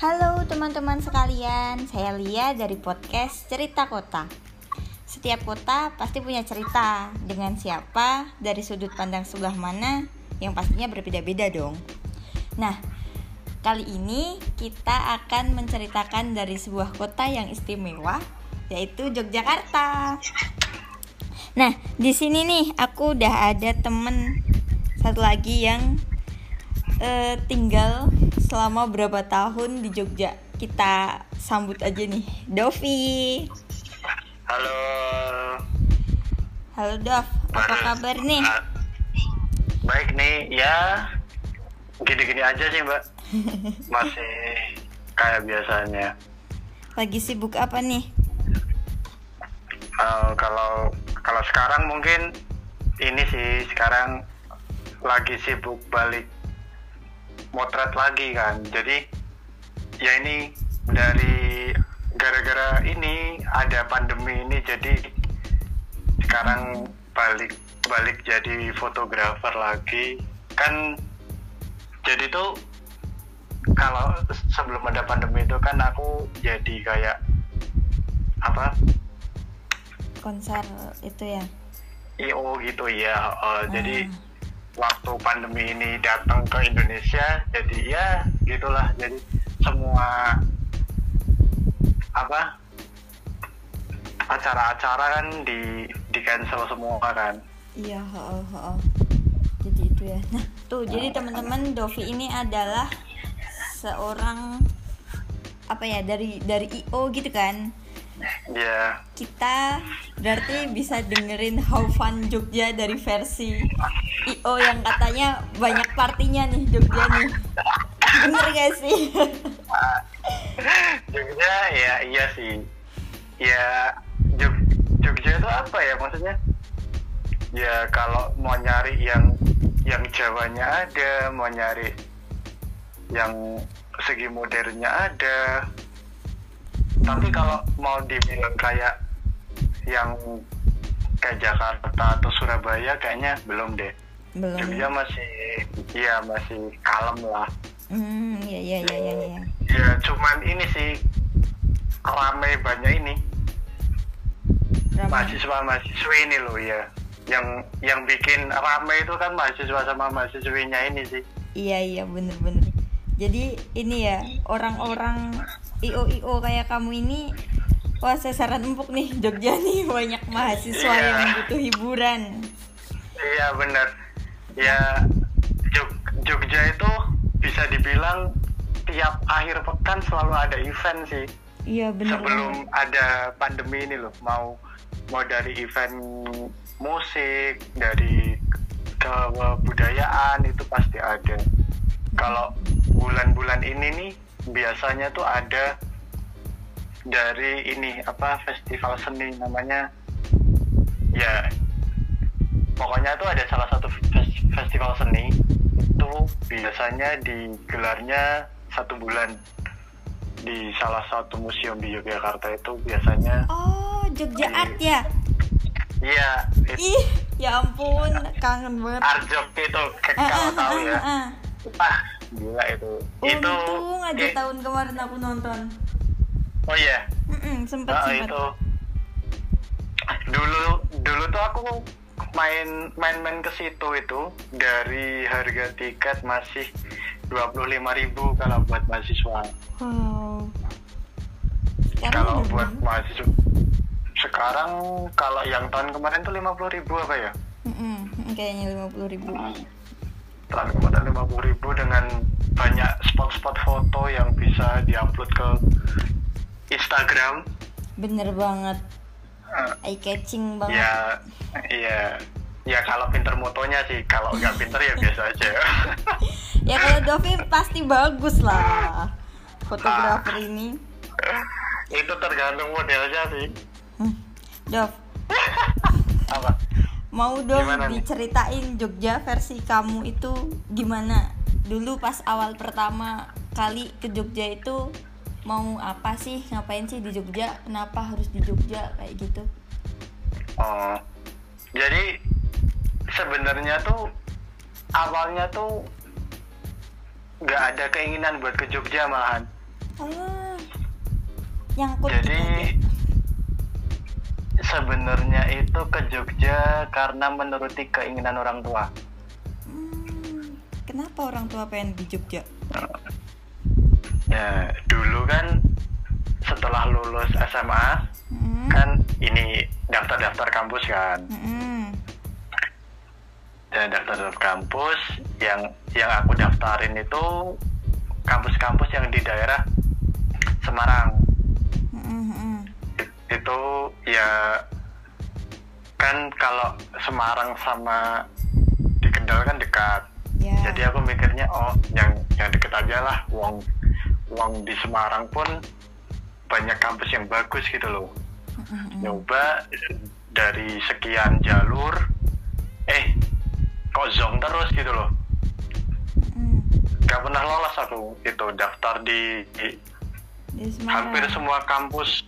Halo teman-teman sekalian, saya Lia dari podcast Cerita Kota. Setiap kota pasti punya cerita dengan siapa, dari sudut pandang sebelah mana, yang pastinya berbeda-beda dong. Nah, kali ini kita akan menceritakan dari sebuah kota yang istimewa, yaitu Yogyakarta. Nah, di sini nih aku udah ada temen satu lagi yang uh, tinggal selama berapa tahun di Jogja. Kita sambut aja nih, Dovi. Halo. Halo Dov, apa kabar nih? Ah, Baik nih, ya gini-gini aja sih mbak. Masih kayak biasanya. Lagi sibuk apa nih? Eh, kalau kalau sekarang mungkin ini sih sekarang lagi sibuk balik motret lagi kan. Jadi ya ini dari gara-gara ini ada pandemi ini jadi sekarang balik balik jadi fotografer lagi kan jadi tuh kalau sebelum ada pandemi itu kan aku jadi kayak apa Konser itu ya? IO gitu ya. Uh, Jadi waktu pandemi ini datang ke Indonesia, jadi ya gitulah. Jadi semua apa acara-acara kan di di cancel semua kan. Iya, heeh, heeh. Jadi itu ya. Nah, tuh jadi teman-teman Dovi ini adalah seorang apa ya dari dari IO gitu kan. Ya, Kita berarti bisa dengerin How Fun Jogja dari versi IO yang katanya banyak partinya nih Jogja nih. Bener gak sih? Jogja ya iya sih. Ya Jog, Jogja itu apa ya maksudnya? Ya kalau mau nyari yang yang Jawanya ada, mau nyari yang segi modernnya ada. Tapi kalau mau dibilang kayak yang kayak Jakarta atau Surabaya kayaknya belum deh. Belum. Jogja masih iya masih kalem lah. Hmm, iya iya iya iya. iya. Ya cuman ini sih rame banyak ini Ramai. mahasiswa mahasiswa ini loh ya yang yang bikin rame itu kan mahasiswa sama mahasiswinya ini sih Iya iya bener-bener. Jadi ini ya orang-orang IO IO kayak kamu ini wah sasaran empuk nih Jogja nih banyak mahasiswa Iya. yang butuh hiburan. iya bener ya Jog- Jogja itu bisa dibilang tiap akhir pekan selalu ada event sih Iya bener. sebelum ada pandemi ini loh mau mau dari event musik dari kebudayaan itu pasti ada kalau bulan-bulan ini nih biasanya tuh ada dari ini apa festival seni namanya. Ya pokoknya tuh ada salah satu fes- festival seni. Itu biasanya digelarnya satu bulan. Di salah satu museum di Yogyakarta itu biasanya. Oh Jogja Art ya? iya it- Ih ya ampun kangen banget. Arjok itu Ah, kalau ah, tahu ah, ya. ah gila itu itu Untung aja eh, tahun kemarin aku nonton. oh iya Mm-mm, sempet Ah, sempet. itu dulu dulu tuh aku main main-main ke situ itu dari harga tiket masih 25.000 kalau buat mahasiswa. Wow. Sekarang kalau udah buat berapa? mahasiswa sekarang kalau yang tahun kemarin tuh 50.000 apa ya? Mm-mm, kayaknya lima puluh ribu. Tahun kemarin 50.000 dengan banyak spot-spot foto yang bisa diupload ke Instagram. Bener banget. Eh, Eye catching banget. ya iya ya kalau pinter motonya sih kalau nggak pinter ya biasa aja Ya kalau Dovi pasti bagus lah fotografer Ah. ini. itu tergantung modelnya sih Hmm. Dov, apa mau dong Gimana nih? diceritain Jogja versi kamu itu gimana? Dulu pas awal pertama kali ke Jogja itu mau apa sih? Ngapain sih di Jogja? Kenapa harus di Jogja kayak gitu? oh jadi sebenarnya tuh awalnya tuh nggak ada keinginan buat ke Jogja malahan Oh. Nyangkut Jadi gitu aja. Sebenarnya itu ke Jogja karena menuruti keinginan orang tua. Hmm, kenapa orang tua pengen di Jogja? Ya, dulu kan setelah lulus SMA Hmm. kan ini daftar-daftar kampus kan. Mm-mm. Dan daftar-daftar kampus yang yang aku daftarin itu kampus-kampus yang di daerah Semarang. Itu ya kan kalau Semarang sama di Kendal kan dekat. Ya. Jadi aku mikirnya oh yang yang deket aja lah. Wong Wong di Semarang pun banyak kampus yang bagus gitu loh. Mm-mm. Nyoba dari sekian jalur, eh kok zong terus gitu loh. Mm-mm. Gak pernah lolos aku itu daftar di, di hampir semua kampus.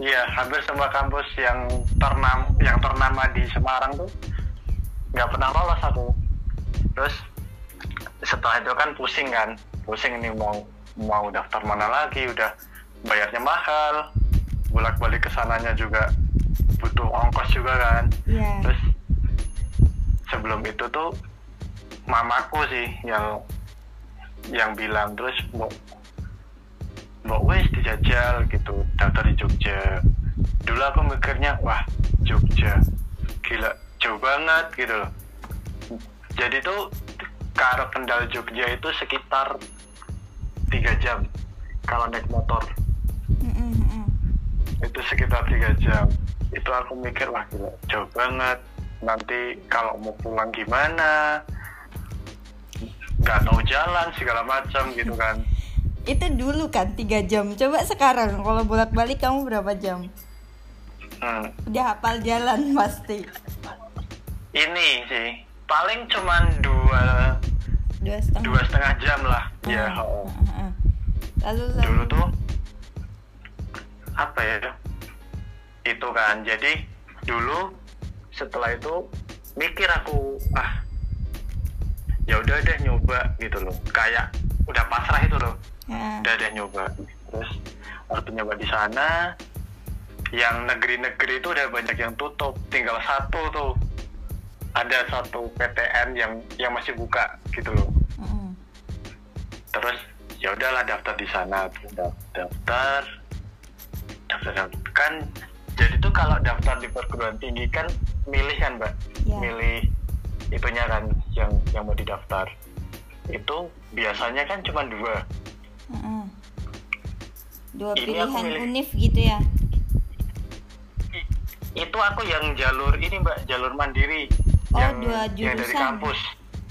Iya, hampir semua kampus yang ternam yang ternama di Semarang tuh nggak pernah lolos aku. Terus setelah itu kan pusing kan, pusing ini mau mau daftar mana lagi, udah bayarnya mahal, bolak-balik ke sananya juga butuh ongkos juga kan. Iya. Terus sebelum itu tuh mamaku sih yang yang bilang terus mau wes dijajal gitu. Daftar di Jogja. Dulu aku mikirnya wah Jogja gila jauh banget gitu loh. Jadi tuh ke arah Kendal Jogja itu sekitar tiga jam kalau naik motor. Mm-mm, mm-mm. itu sekitar tiga jam. Itu aku mikir wah gila jauh banget. Nanti kalau mau pulang gimana? Nggak tahu jalan segala macam gitu kan Itu dulu kan tiga jam. Coba sekarang kalau bolak-balik kamu berapa jam? hmm. Udah hafal jalan pasti. ini sih paling cuman dua Dua setengah. dua setengah jam lah ya Ah, oh. ah, ah. Lalu lalu. dulu tuh apa ya itu kan jadi dulu setelah itu mikir aku ah ya udah deh nyoba gitu loh kayak udah pasrah itu loh Ah, udah deh nyoba. Terus waktu nyoba di sana yang negeri-negeri itu udah banyak yang tutup. Tinggal satu tuh. Ada satu PTN yang yang masih buka gitu loh. Mm-mm. terus ya udahlah daftar di sana. Daftar. Daftar daftar kan jadi tuh kalau daftar di perguruan tinggi kan milih kan mbak? Iya. milih itunya kan yang yang mau didaftar. Itu biasanya kan cuma dua Dua Ini aku pilihan milih. univ gitu ya. Itu aku yang jalur ini mbak jalur mandiri Oh, yang, dua yang dari jurusan. kampus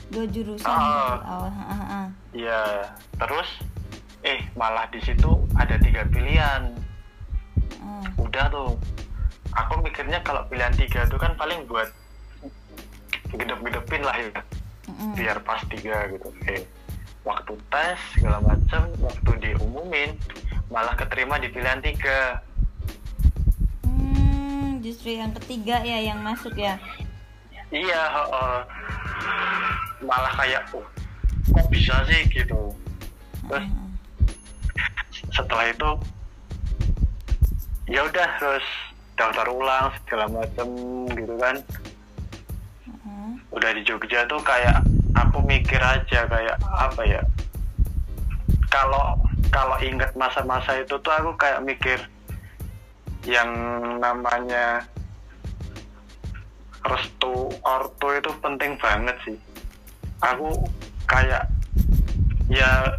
Dua jurusan. Ah. Oh, ah, ah, ah. ya terus eh malah di situ ada tiga pilihan Ah. udah tuh aku mikirnya kalau pilihan tiga itu kan paling buat gedep-gedepin lah ya Mm-mm. biar pas tiga gitu eh waktu tes segala macam waktu diumumin malah keterima di pilihan tiga Hmm, justru yang ketiga ya yang masuk ya. iya heeh. malah kayak oh, kok bisa sih gitu terus Ah, setelah itu ya udah terus daftar ulang segala macam gitu kan ah. udah di Jogja tuh kayak aku mikir aja kayak apa ya? Kalau kalau ingat masa-masa itu tuh aku kayak mikir yang namanya restu ortu itu penting banget sih. Aku kayak ya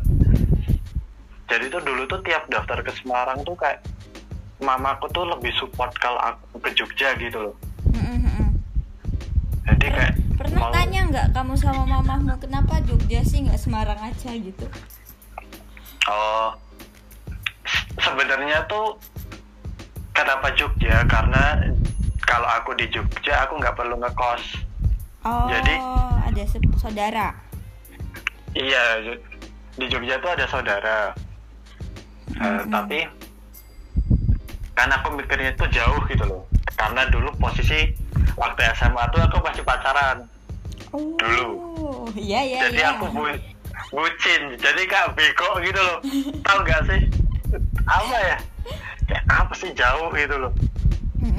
jadi tuh dulu tuh tiap daftar ke Semarang tuh kayak mamaku tuh lebih support kalau aku ke Jogja gitu loh. Jadi kayak Pernah mau- tanya nggak kamu sama mamahmu kenapa Jogja sih nggak Semarang aja gitu? Oh, se- sebenarnya tuh kenapa Jogja? Karena kalau aku di Jogja aku nggak perlu ngekos. Oh, Jadi- ada saudara. Iya, di Jogja tuh ada saudara. Eh, Mm-mm. tapi kan aku mikirnya tuh jauh gitu loh. Karena dulu posisi waktu SMA tuh aku masih pacaran. Oh, dulu. Iya iya Jadi iya. aku bu bucin. Jadi kayak bego gitu loh. Tahu nggak sih? apa ya kayak apa sih jauh gitu loh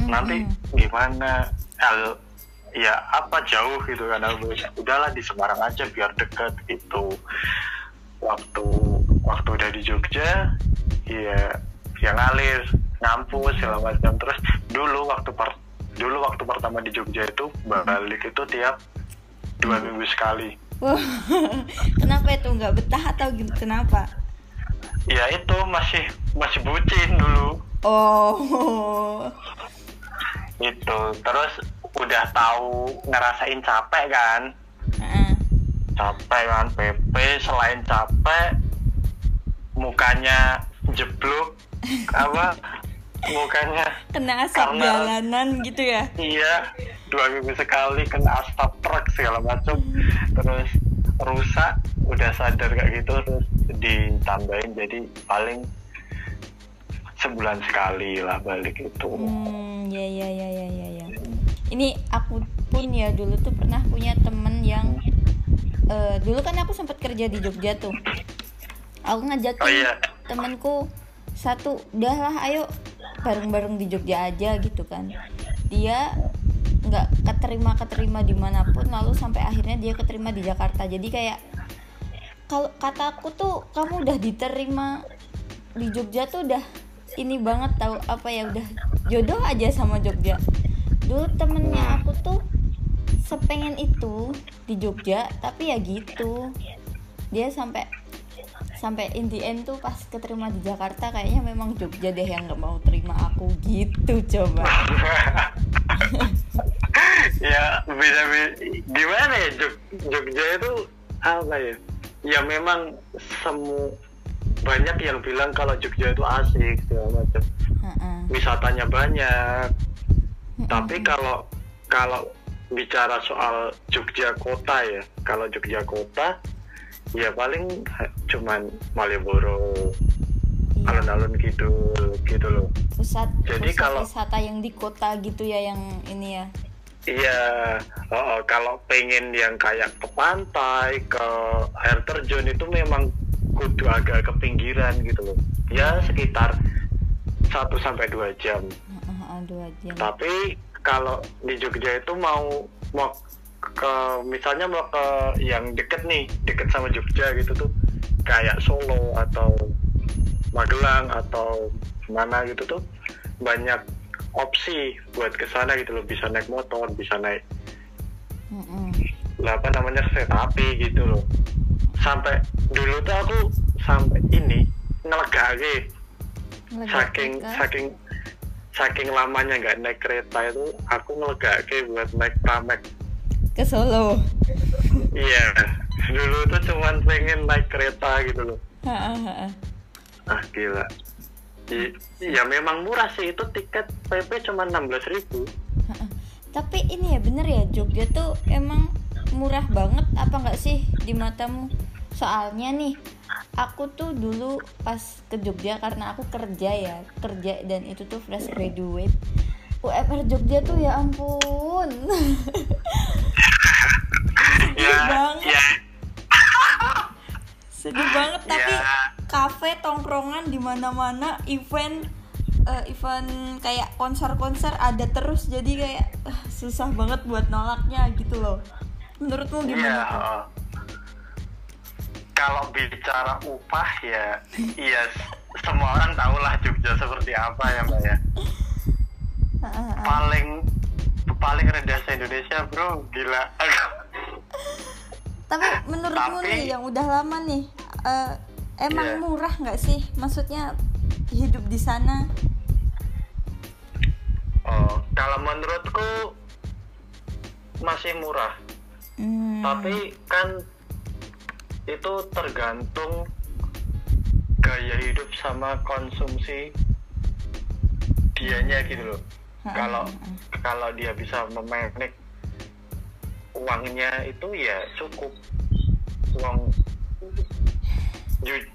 nanti gimana hal ya apa jauh gitu kan udahlah di Semarang aja biar deket gitu waktu waktu udah di Jogja ya ya ngalir ngampus segala macam terus dulu waktu per, dulu waktu pertama di Jogja itu balik itu tiap dua minggu sekali. Kenapa itu? Nggak betah atau kenapa? ya itu masih masih bucin dulu. Oh, itu terus udah tahu ngerasain capek kan? Heeh. capek kan PP selain capek mukanya jeblok. Apa mukanya kena asap Karena- jalanan gitu ya? iya dua minggu sekali kena asap truk segala macam terus rusak udah sadar kayak gitu terus ditambahin jadi paling sebulan sekali lah balik itu Hmm, ya ya ya ya ya ya. Ini aku pun ya dulu tuh pernah punya temen yang eh, dulu kan aku sempat kerja di Jogja tuh. Aku ngajakin Oh, iya. temenku satu, udahlah ayo bareng-bareng di Jogja aja gitu kan. Dia nggak keterima keterima di mana pun lalu sampai akhirnya dia keterima di Jakarta. Jadi kayak kalau kataku tuh kamu udah diterima di Jogja tuh udah ini banget tahu apa ya udah jodoh aja sama Jogja. Dulu temennya aku tuh sepengen itu di Jogja tapi ya gitu. Dia sampai sampai in the end tuh pas keterima di Jakarta kayaknya memang Jogja deh yang nggak mau terima aku gitu coba. Ya bisa bi- gimana ya Jog, Jogja itu apa ya? Ya memang semu banyak yang bilang kalau Jogja itu asik segala macam. Heeh. wisatanya banyak. Mm-mm. tapi kalau kalau bicara soal Jogja kota ya kalau Jogja kota ya paling cuman Malioboro Iya. alun-alun gitu gitu loh pusat Jadi pusat kalau- wisata yang di kota gitu ya yang ini ya Iya, oh, oh, kalau pengen yang kayak ke pantai, ke air terjun itu memang kudu agak ke pinggiran gitu loh. Ya sekitar 1 sampai 2 jam. Heeh, heeh, dua jam Tapi kalau di Jogja itu mau mau ke misalnya mau ke yang deket nih, deket sama Jogja gitu tuh kayak Solo atau Magelang atau mana gitu tuh banyak opsi buat ke sana gitu loh. Bisa naik motor bisa naik Heeh. lah apa namanya kereta api gitu loh. Sampai dulu tuh aku sampai ini ngelegake saking ke- saking saking lamanya nggak naik kereta itu aku ngelegake buat naik tamek ke Solo. Iya dulu tuh cuman pengen naik kereta gitu loh. Ah gila. I- ya memang murah sih. Itu tiket PP cuma 16.000 ribu. Tapi ini ya bener ya Jogja tuh emang murah banget apa nggak sih di matamu? Soalnya nih aku tuh dulu pas ke Jogja karena aku kerja ya kerja dan itu tuh fresh graduate. UMR Jogja tuh ya ampun. ya banget. ya Sedih banget tapi Ya. kafe tongkrongan di mana-mana event eh, event kayak konser-konser ada terus jadi kayak ah, susah banget buat nolaknya gitu loh. Menurutmu Iya, gimana? heeh. kalau bicara upah ya, iya semua orang tahu lah Jogja seperti apa ya mbak ya. Paling paling rendah se Indonesia bro, gila. Tapi menurutmu Tapi- nih yang udah lama nih eh, emang Iya. murah nggak sih? Maksudnya hidup di sana? oh, kalau menurutku masih murah, Hmm, tapi kan itu tergantung gaya hidup sama konsumsi dianya gitu loh. Kalau kalau dia bisa memanage uangnya itu ya cukup. Uang ju-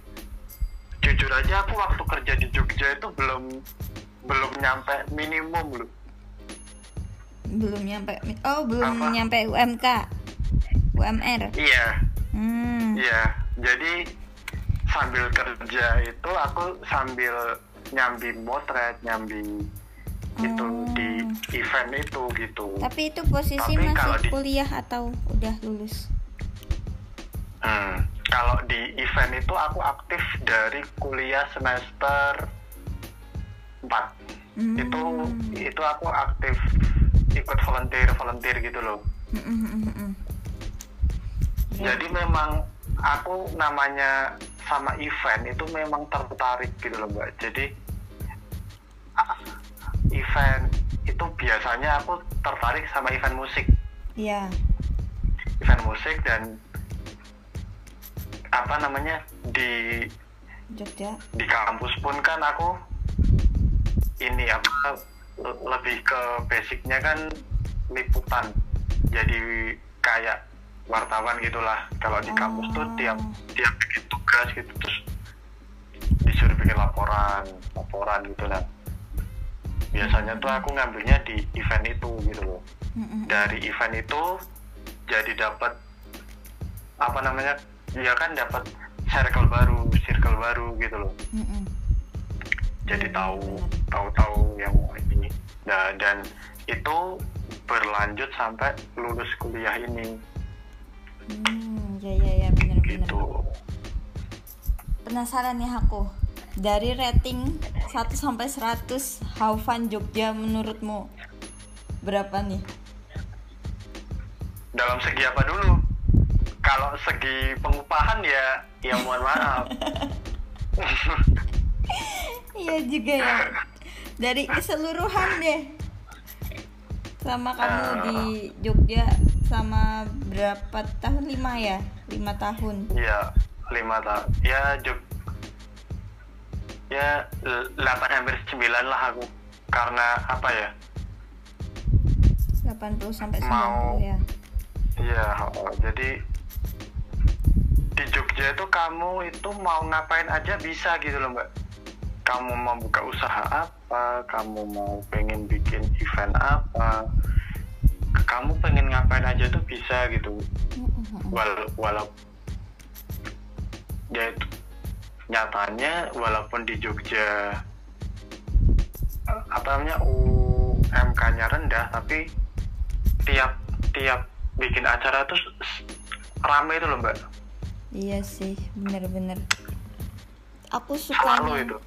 jujur aja aku waktu kerja di Jogja itu belum belum nyampe minimum loh. Belum nyampe oh belum Apa? nyampe UMK UMR iya. Hmm. iya. Jadi sambil kerja itu aku sambil nyambi motret nyambi itu Oh. di event itu gitu Tapi itu posisi Tapi masih di- kuliah atau udah lulus? Hmm, kalau di event itu aku aktif dari kuliah semester 4 Hmm. itu itu aku aktif ikut volunteer volunteer gitu loh Mm, mm, mm, mm, mm. jadi memang aku namanya sama event itu memang tertarik gitu loh mbak jadi event itu biasanya aku tertarik sama event musik Iya. event musik dan apa namanya di Jogja. di kampus pun kan aku ini apa le- lebih ke basicnya kan liputan jadi kayak wartawan gitulah kalau di kampus tuh Oh. tiap tiap bikin tugas gitu terus disuruh bikin laporan laporan gitu lah biasanya tuh aku ngambilnya di event itu gitu loh. Dari event itu jadi dapat apa namanya ya kan dapat circle baru circle baru gitu loh. Jadi Iya, tahu benar. tahu-tahu yang ini. Nah, dan itu berlanjut sampai lulus kuliah ini. Hmm, ya ya ya benar-benar. gitu. Penasaran ya aku. Dari rating 1 sampai 100 How Fun Jogja menurutmu berapa nih? dalam segi apa dulu kalau segi pengupahan ya ya mohon maaf Iya juga ya. Dari keseluruhan deh. Sama kamu Eh. di Jogja sama berapa tahun? 5 ya? 5 tahun. ya lima tahun ya Jog ya 8 hampir 9 lah aku karena apa ya 80 sampai 90 Mau. ya. Iya, jadi di Jogja itu kamu itu mau ngapain aja bisa gitu loh mbak. Kamu mau buka usaha apa, kamu mau pengen bikin event apa, kamu pengen ngapain aja tuh bisa gitu. Mm-mm. Wal walau ya itu nyatanya walaupun di Jogja eh, apa namanya UMK-nya rendah tapi tiap tiap bikin acara tuh rame itu loh mbak Iya sih, bener-bener. Aku sukanya, itu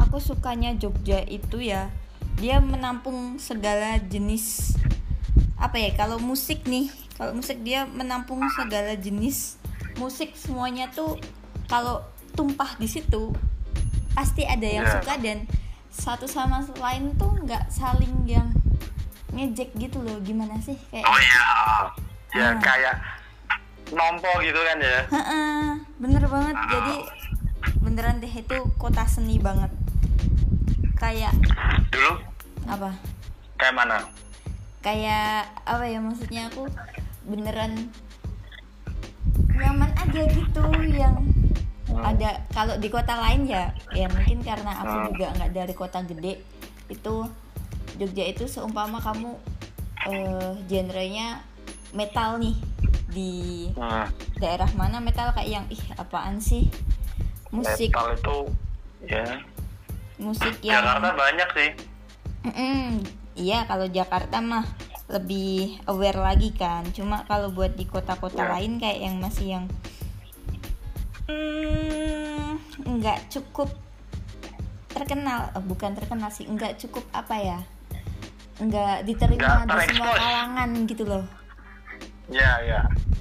aku sukanya Jogja itu ya, dia menampung segala jenis apa ya? Kalau musik nih, kalau musik dia menampung segala jenis musik semuanya tuh kalau tumpah di situ pasti ada yang Iya. suka dan satu sama lain tuh nggak saling yang ngejek gitu loh. Gimana sih kayak? oh iya ya Hmm. kayak nompo gitu kan ya bener banget jadi beneran deh itu kota seni banget kayak dulu apa kayak mana kayak apa ya maksudnya aku beneran nyaman aja gitu yang Hmm. ada kalau di kota lain ya ya mungkin karena aku Hmm. juga nggak dari kota gede itu Jogja itu seumpama kamu eh genrenya metal nih di Hmm, daerah mana metal kayak yang ih apaan sih musik metal itu ya musik yang Jakarta banyak sih Mm-mm. iya kalau Jakarta mah lebih aware lagi kan cuma kalau buat di kota-kota Ya. lain kayak yang masih yang hmm, nggak cukup terkenal. Eh, bukan terkenal sih nggak cukup apa ya? Nggak diterima Nggak di semua kalangan gitu loh. Ya ya.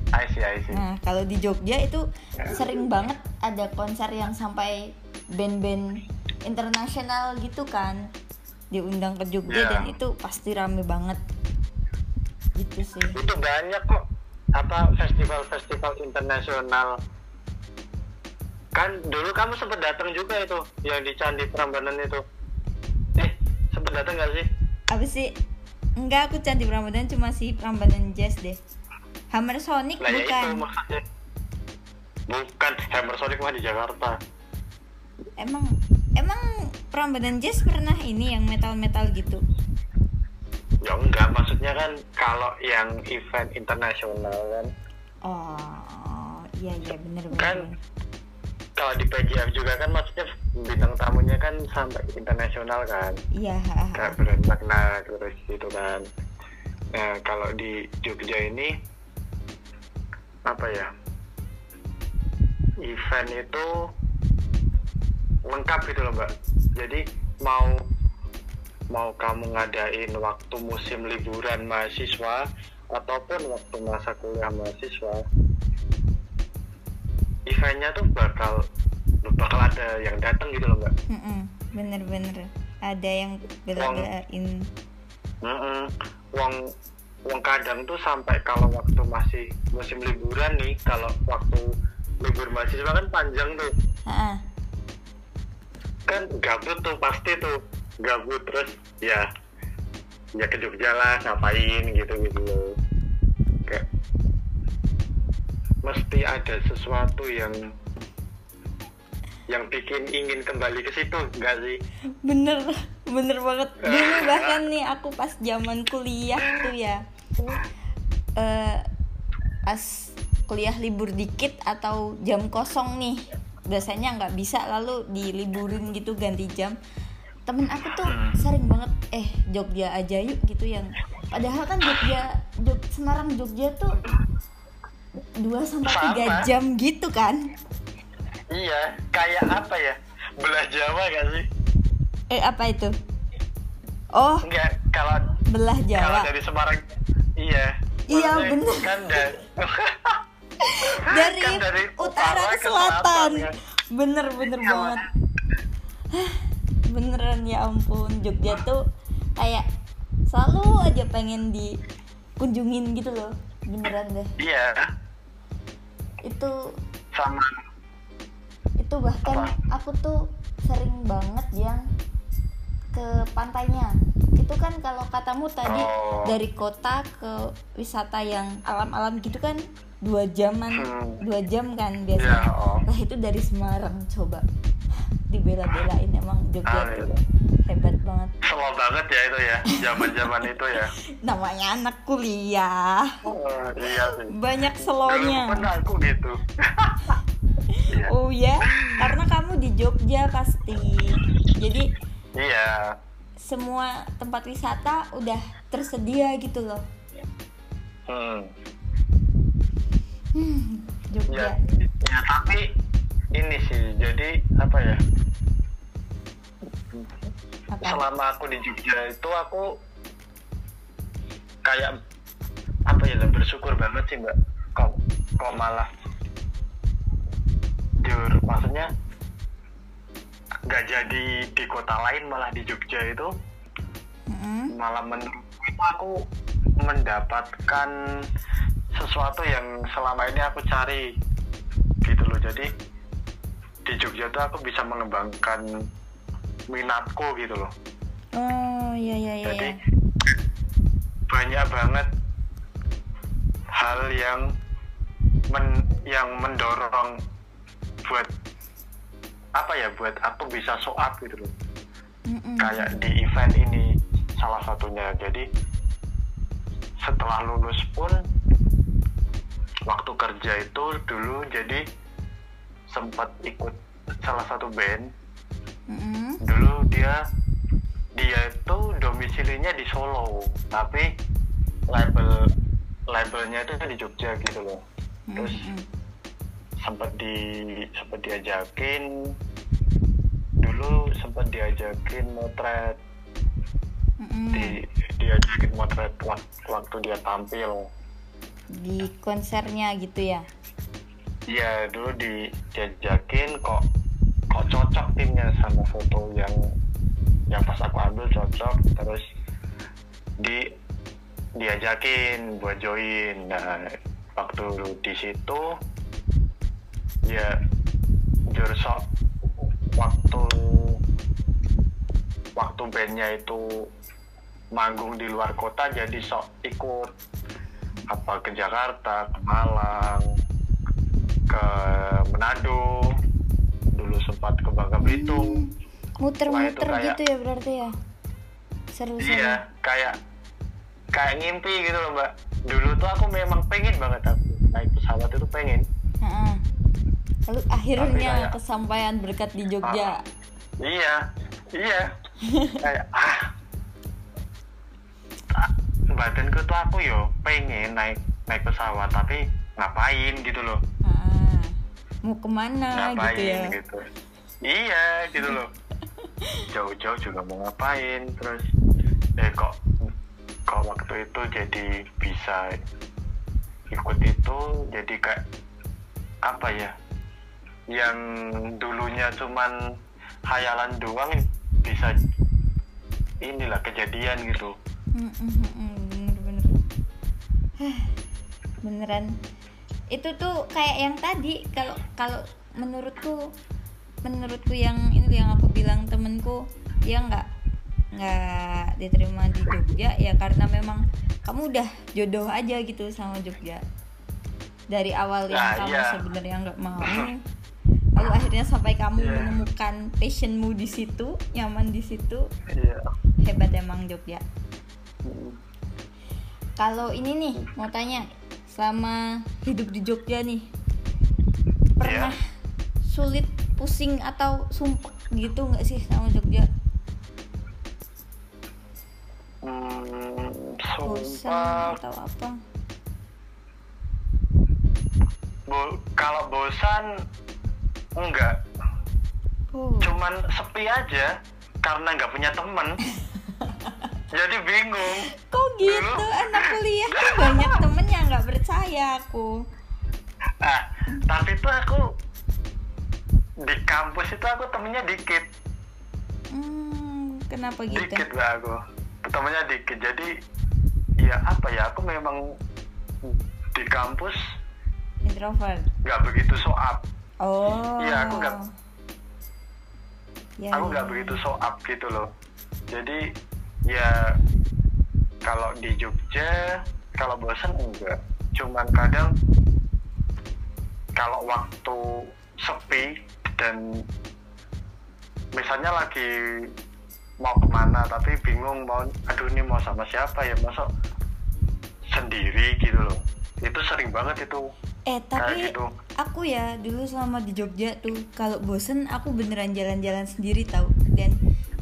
I see I see. Nah, kalau di Jogja itu Ya. sering banget ada konser yang sampai band-band internasional gitu kan diundang ke Jogja Ya. dan itu pasti rame banget. Gitu sih. itu banyak kok. Apa festival-festival internasional kan dulu kamu sempat datang juga itu yang di Candi Prambanan itu eh sempat datang nggak sih Apa sih? Enggak, aku Candi Prambanan cuma si Prambanan Jazz deh. Hammer Sonic lah ya itu bukan. maksudnya bukan Hammer Sonic mah di Jakarta Emang emang Prambanan Jazz pernah ini yang metal-metal gitu. ya enggak maksudnya kan kalau yang event internasional kan Oh, iya iya bener bener. Kan, bener. Kalau di PGF juga kan maksudnya bintang tamunya kan sampai internasional kan. Iya kayak brand makna terus gitu kan. Nah kalau di Jogja ini apa ya event itu lengkap gitu loh mbak. Jadi mau mau kamu ngadain waktu musim liburan mahasiswa ataupun waktu masa kuliah mahasiswa eventnya tuh bakal bakal ada yang datang gitu loh mbak bener-bener ada yang bela-belain Mm-mm. Wong wong kadang tuh sampai kalau waktu masih musim liburan nih, kalau waktu libur mahasiswa kan panjang tuh, Ha-ha. kan gabut tuh pasti tuh gabut terus ya ya ke Jogja lah ngapain gitu gitu loh. Mesti ada sesuatu yang yang bikin ingin kembali ke situ enggak sih? bener bener banget dulu bahkan nih aku pas zaman kuliah tuh ya eh pas kuliah libur dikit atau jam kosong nih biasanya nggak bisa lalu diliburin gitu ganti jam temen aku tuh sering banget eh Jogja aja yuk gitu yang padahal kan Jogja Jog, Semarang Jogja tuh 2 sampai tiga jam gitu kan? Iya, kayak apa ya? Belah Jawa gak sih? eh apa itu? Oh. Enggak, kalau belah kalau Jawa. dari Semarang iya. Iya, Maksudnya bener. Kan dari dari, kan dari utara ke ke selatan. selatan, kan? bener bener Iya, banget. Beneran ya ampun. Jogja tuh kayak selalu aja pengen dikunjungin gitu loh. Beneran deh. Iya, itu sama itu bahkan Apa? aku tuh sering banget yang ke pantainya itu kan kalau katamu tadi Oh. dari kota ke wisata yang alam-alam gitu kan dua jaman Hmm. dua jam kan biasanya Iya, oh. lah itu dari Semarang coba dibela-belain emang Jogja Ah, tuh iya. hebat banget slow banget ya itu ya, zaman-zaman itu ya. namanya anak kuliah Oh, iya sih. banyak selonya aku gitu. Iya. oh ya karena kamu di Jogja pasti jadi Iya, semua tempat wisata udah tersedia gitu loh. hmm. Hmm, ya, Jogja. ya tapi ini sih jadi apa ya Apa? selama aku di Jogja itu aku kayak apa ya bersyukur banget sih mbak kok kok malah jujur maksudnya nggak jadi di kota lain malah di Jogja itu Mm-mm. malah menurutku itu aku mendapatkan sesuatu yang selama ini aku cari gitu loh jadi di Jogja tuh aku bisa mengembangkan minatku gitu loh Oh iya iya iya. jadi iya. banyak banget hal yang men yang mendorong buat apa ya buat aku bisa show up gitu loh Mm-mm. kayak di event ini salah satunya jadi setelah lulus pun waktu kerja itu dulu jadi sempat ikut salah satu band Mm-mm. dulu dia dia itu domisilinya di Solo tapi label labelnya itu di Jogja gitu loh terus Mm-mm. sempat di sempat diajakin dulu sempat diajakin motret Mm-mm. di diajakin motret wak- waktu dia tampil Di konsernya gitu ya. Iya dulu di- diajakin kok kok cocok timnya sama foto yang yang pas aku ambil cocok. Terus di diajakin buat join. Nah waktu di situ ya jujur sok waktu waktu bandnya itu manggung di luar kota jadi sok ikut. Apa ke Jakarta ke Malang ke Manado dulu sempat ke Bangka Belitung. Muter-muter kayak- gitu ya berarti ya. Seru-seru. iya kayak kayak ngimpi gitu loh mbak. Dulu tuh aku memang pengen banget aku naik pesawat itu pengen. Heeh. lalu akhirnya kayak- kesampaian berkat di Jogja. Iya iya. Kayak ah. Ah, badanku tuh aku yo pengen naik naik pesawat tapi ngapain gitu loh mau ke mana ngapain gitu ya? Gitu? Iya gitu loh. Jauh-jauh juga mau ngapain terus eh kok kok waktu itu jadi bisa ikut itu jadi kayak apa ya yang dulunya cuman hayalan doang bisa inilah kejadian gitu. Mm, mm, bener-bener. Beneran itu tuh kayak yang tadi kalau kalau menurutku menurutku yang ini yang aku bilang temenku dia nggak nggak diterima di Jogja ya karena memang kamu udah jodoh aja gitu sama Jogja. Dari awal yang Nah, kamu iya. sebenarnya nggak mau. Lalu akhirnya sampai kamu Iya. menemukan passionmu di situ nyaman di situ. Iya. Hebat emang Jogja. Kalau ini nih mau tanya selama hidup di Jogja nih. Pernah Iya. sulit pusing atau sumpek gitu nggak sih sama Jogja? Hmm, bosan sumpah. atau apa? Bo- kalau bosan enggak. Oh. Cuman sepi aja karena nggak punya temen. Jadi bingung. Kok gitu? Dulu. anak kuliah tuh banyak temen nggak percaya aku. Ah tapi tuh aku di kampus itu aku temennya dikit. Hmm, kenapa gitu? Dikit lah aku. Temennya dikit. Jadi ya apa ya aku memang di kampus introvert? nggak begitu so up oh. Iya, aku nggak- Ya, aku ya, nggak ya. begitu so up gitu loh. Jadi ya kalau di Jogja kalau bosan enggak. Cuman kadang kalau waktu sepi dan misalnya lagi mau ke mana tapi bingung mau aduh ini mau sama siapa ya? Masa sendiri gitu loh. Itu sering banget itu. Eh tapi gitu. aku ya dulu selama di Jogja tuh kalau bosen aku beneran jalan-jalan sendiri tahu dan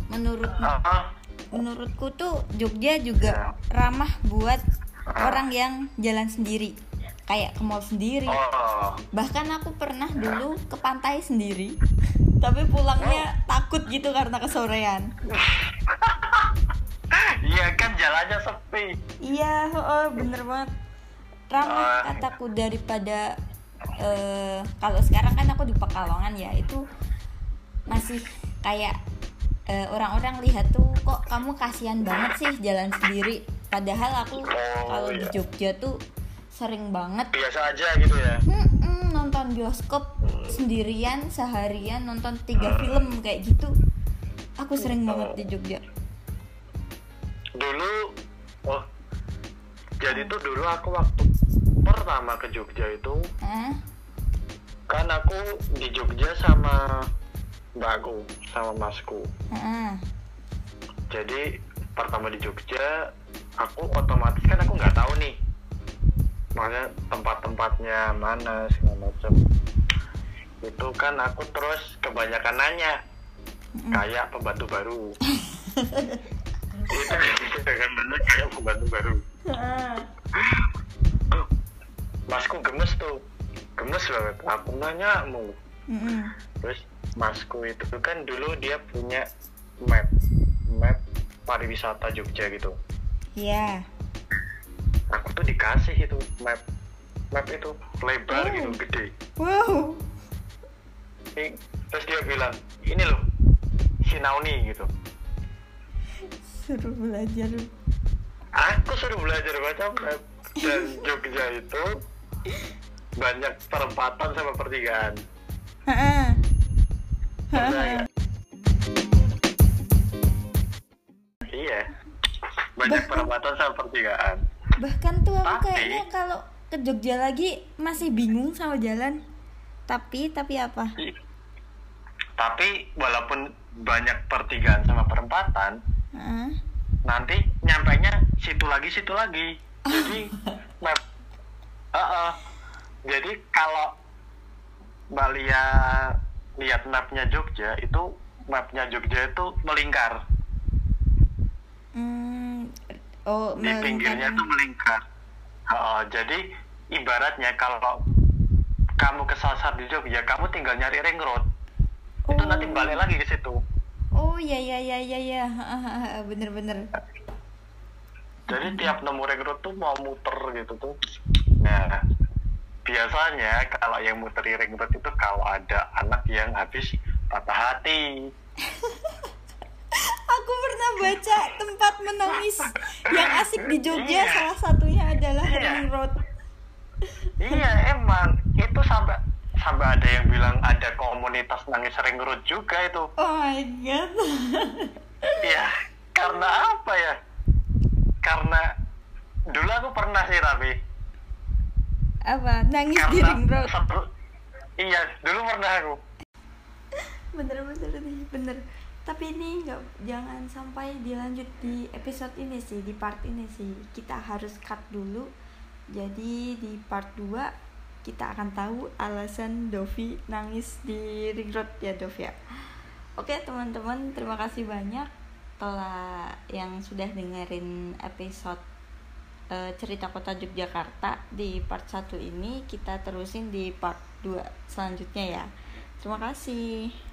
menurut Ah, ah, menurutku tuh Jogja juga ramah buat orang yang jalan sendiri. Kayak ke mall sendiri. Oh. Bahkan aku pernah dulu ke pantai sendiri tapi pulangnya takut gitu karena kesorean. Iya kan jalannya sepi. Iya oh, bener banget. Ramah Ah. kataku daripada eh, kalau sekarang kan aku di Pekalongan ya itu masih kayak eh, orang-orang lihat tuh kok kamu kasihan banget sih jalan sendiri padahal aku Oh, kalau di iya. Jogja tuh sering banget biasa aja gitu ya? Mm-mm, nonton bioskop sendirian seharian nonton tiga film kayak gitu. Aku sering banget di Jogja. Dulu oh jadi tuh dulu aku waktu pertama ke Jogja itu Hah? kan aku di Jogja sama mbakku sama masku. Heeh. jadi pertama di Jogja aku otomatis kan aku nggak tahu nih. Makanya tempat-tempatnya mana segala macam. Itu kan aku terus kebanyakan nanya. Kayak pembantu baru. Itu kan bener kayak pembantu baru. Heeh. masku gemes tuh. Gemes banget. Aku nanya mulu Mm-mm. terus masku itu kan dulu dia punya map map pariwisata Jogja gitu Iya. aku tuh dikasih itu map map itu lebar Oh. gitu gede Wow. Ini- terus dia bilang ini loh Sinauni gitu Suruh belajar. aku suruh belajar baca map dan Jogja itu banyak perempatan sama pertigaan nggak? iya banyak sama pertigaan Bahkan tuh aku Tapi- kayaknya kalau ke Jogja lagi masih bingung sama jalan. Tapi tapi apa? tapi walaupun banyak pertigaan sama perempatan Heeh. nanti nyampainya situ lagi situ lagi jadi map Heeh. jadi kalau Mbak Lia lihat mapnya Jogja itu mapnya Jogja itu melingkar oh, di pinggirnya tuh melingkar. Oh, jadi ibaratnya kalau kamu kesasar di Jogja, kamu tinggal nyari ring road. Itu Oh. nanti balik lagi ke situ. Oh ya ya ya ya ya, bener-bener. Jadi tiap nemu ring road tuh mau muter gitu tuh. Nah, biasanya kalau yang muter ring road itu kalau ada anak yang habis patah hati. Aku pernah baca tempat menangis yang asik di Jogja Iya. salah satunya adalah Iya. Ring Road. iya emang itu sampai sampai ada yang bilang ada komunitas nangis ring road juga itu. Oh my god. Iya, karena apa ya? Karena dulu aku pernah sih tapi Apa? Nangis di karena Ring Road. seru- iya dulu pernah aku. Bener-bener nih, bener. Tapi ini nggak jangan sampai dilanjut di episode ini sih, di part ini sih. Kita harus cut dulu. Jadi di part 2 kita akan tahu alasan Dovi nangis di Ring Road ya Dov ya. Oke teman-teman, terima kasih banyak telah yang sudah dengerin episode eh, cerita kota Yogyakarta di part 1 ini kita terusin di part 2 selanjutnya ya. Terima kasih.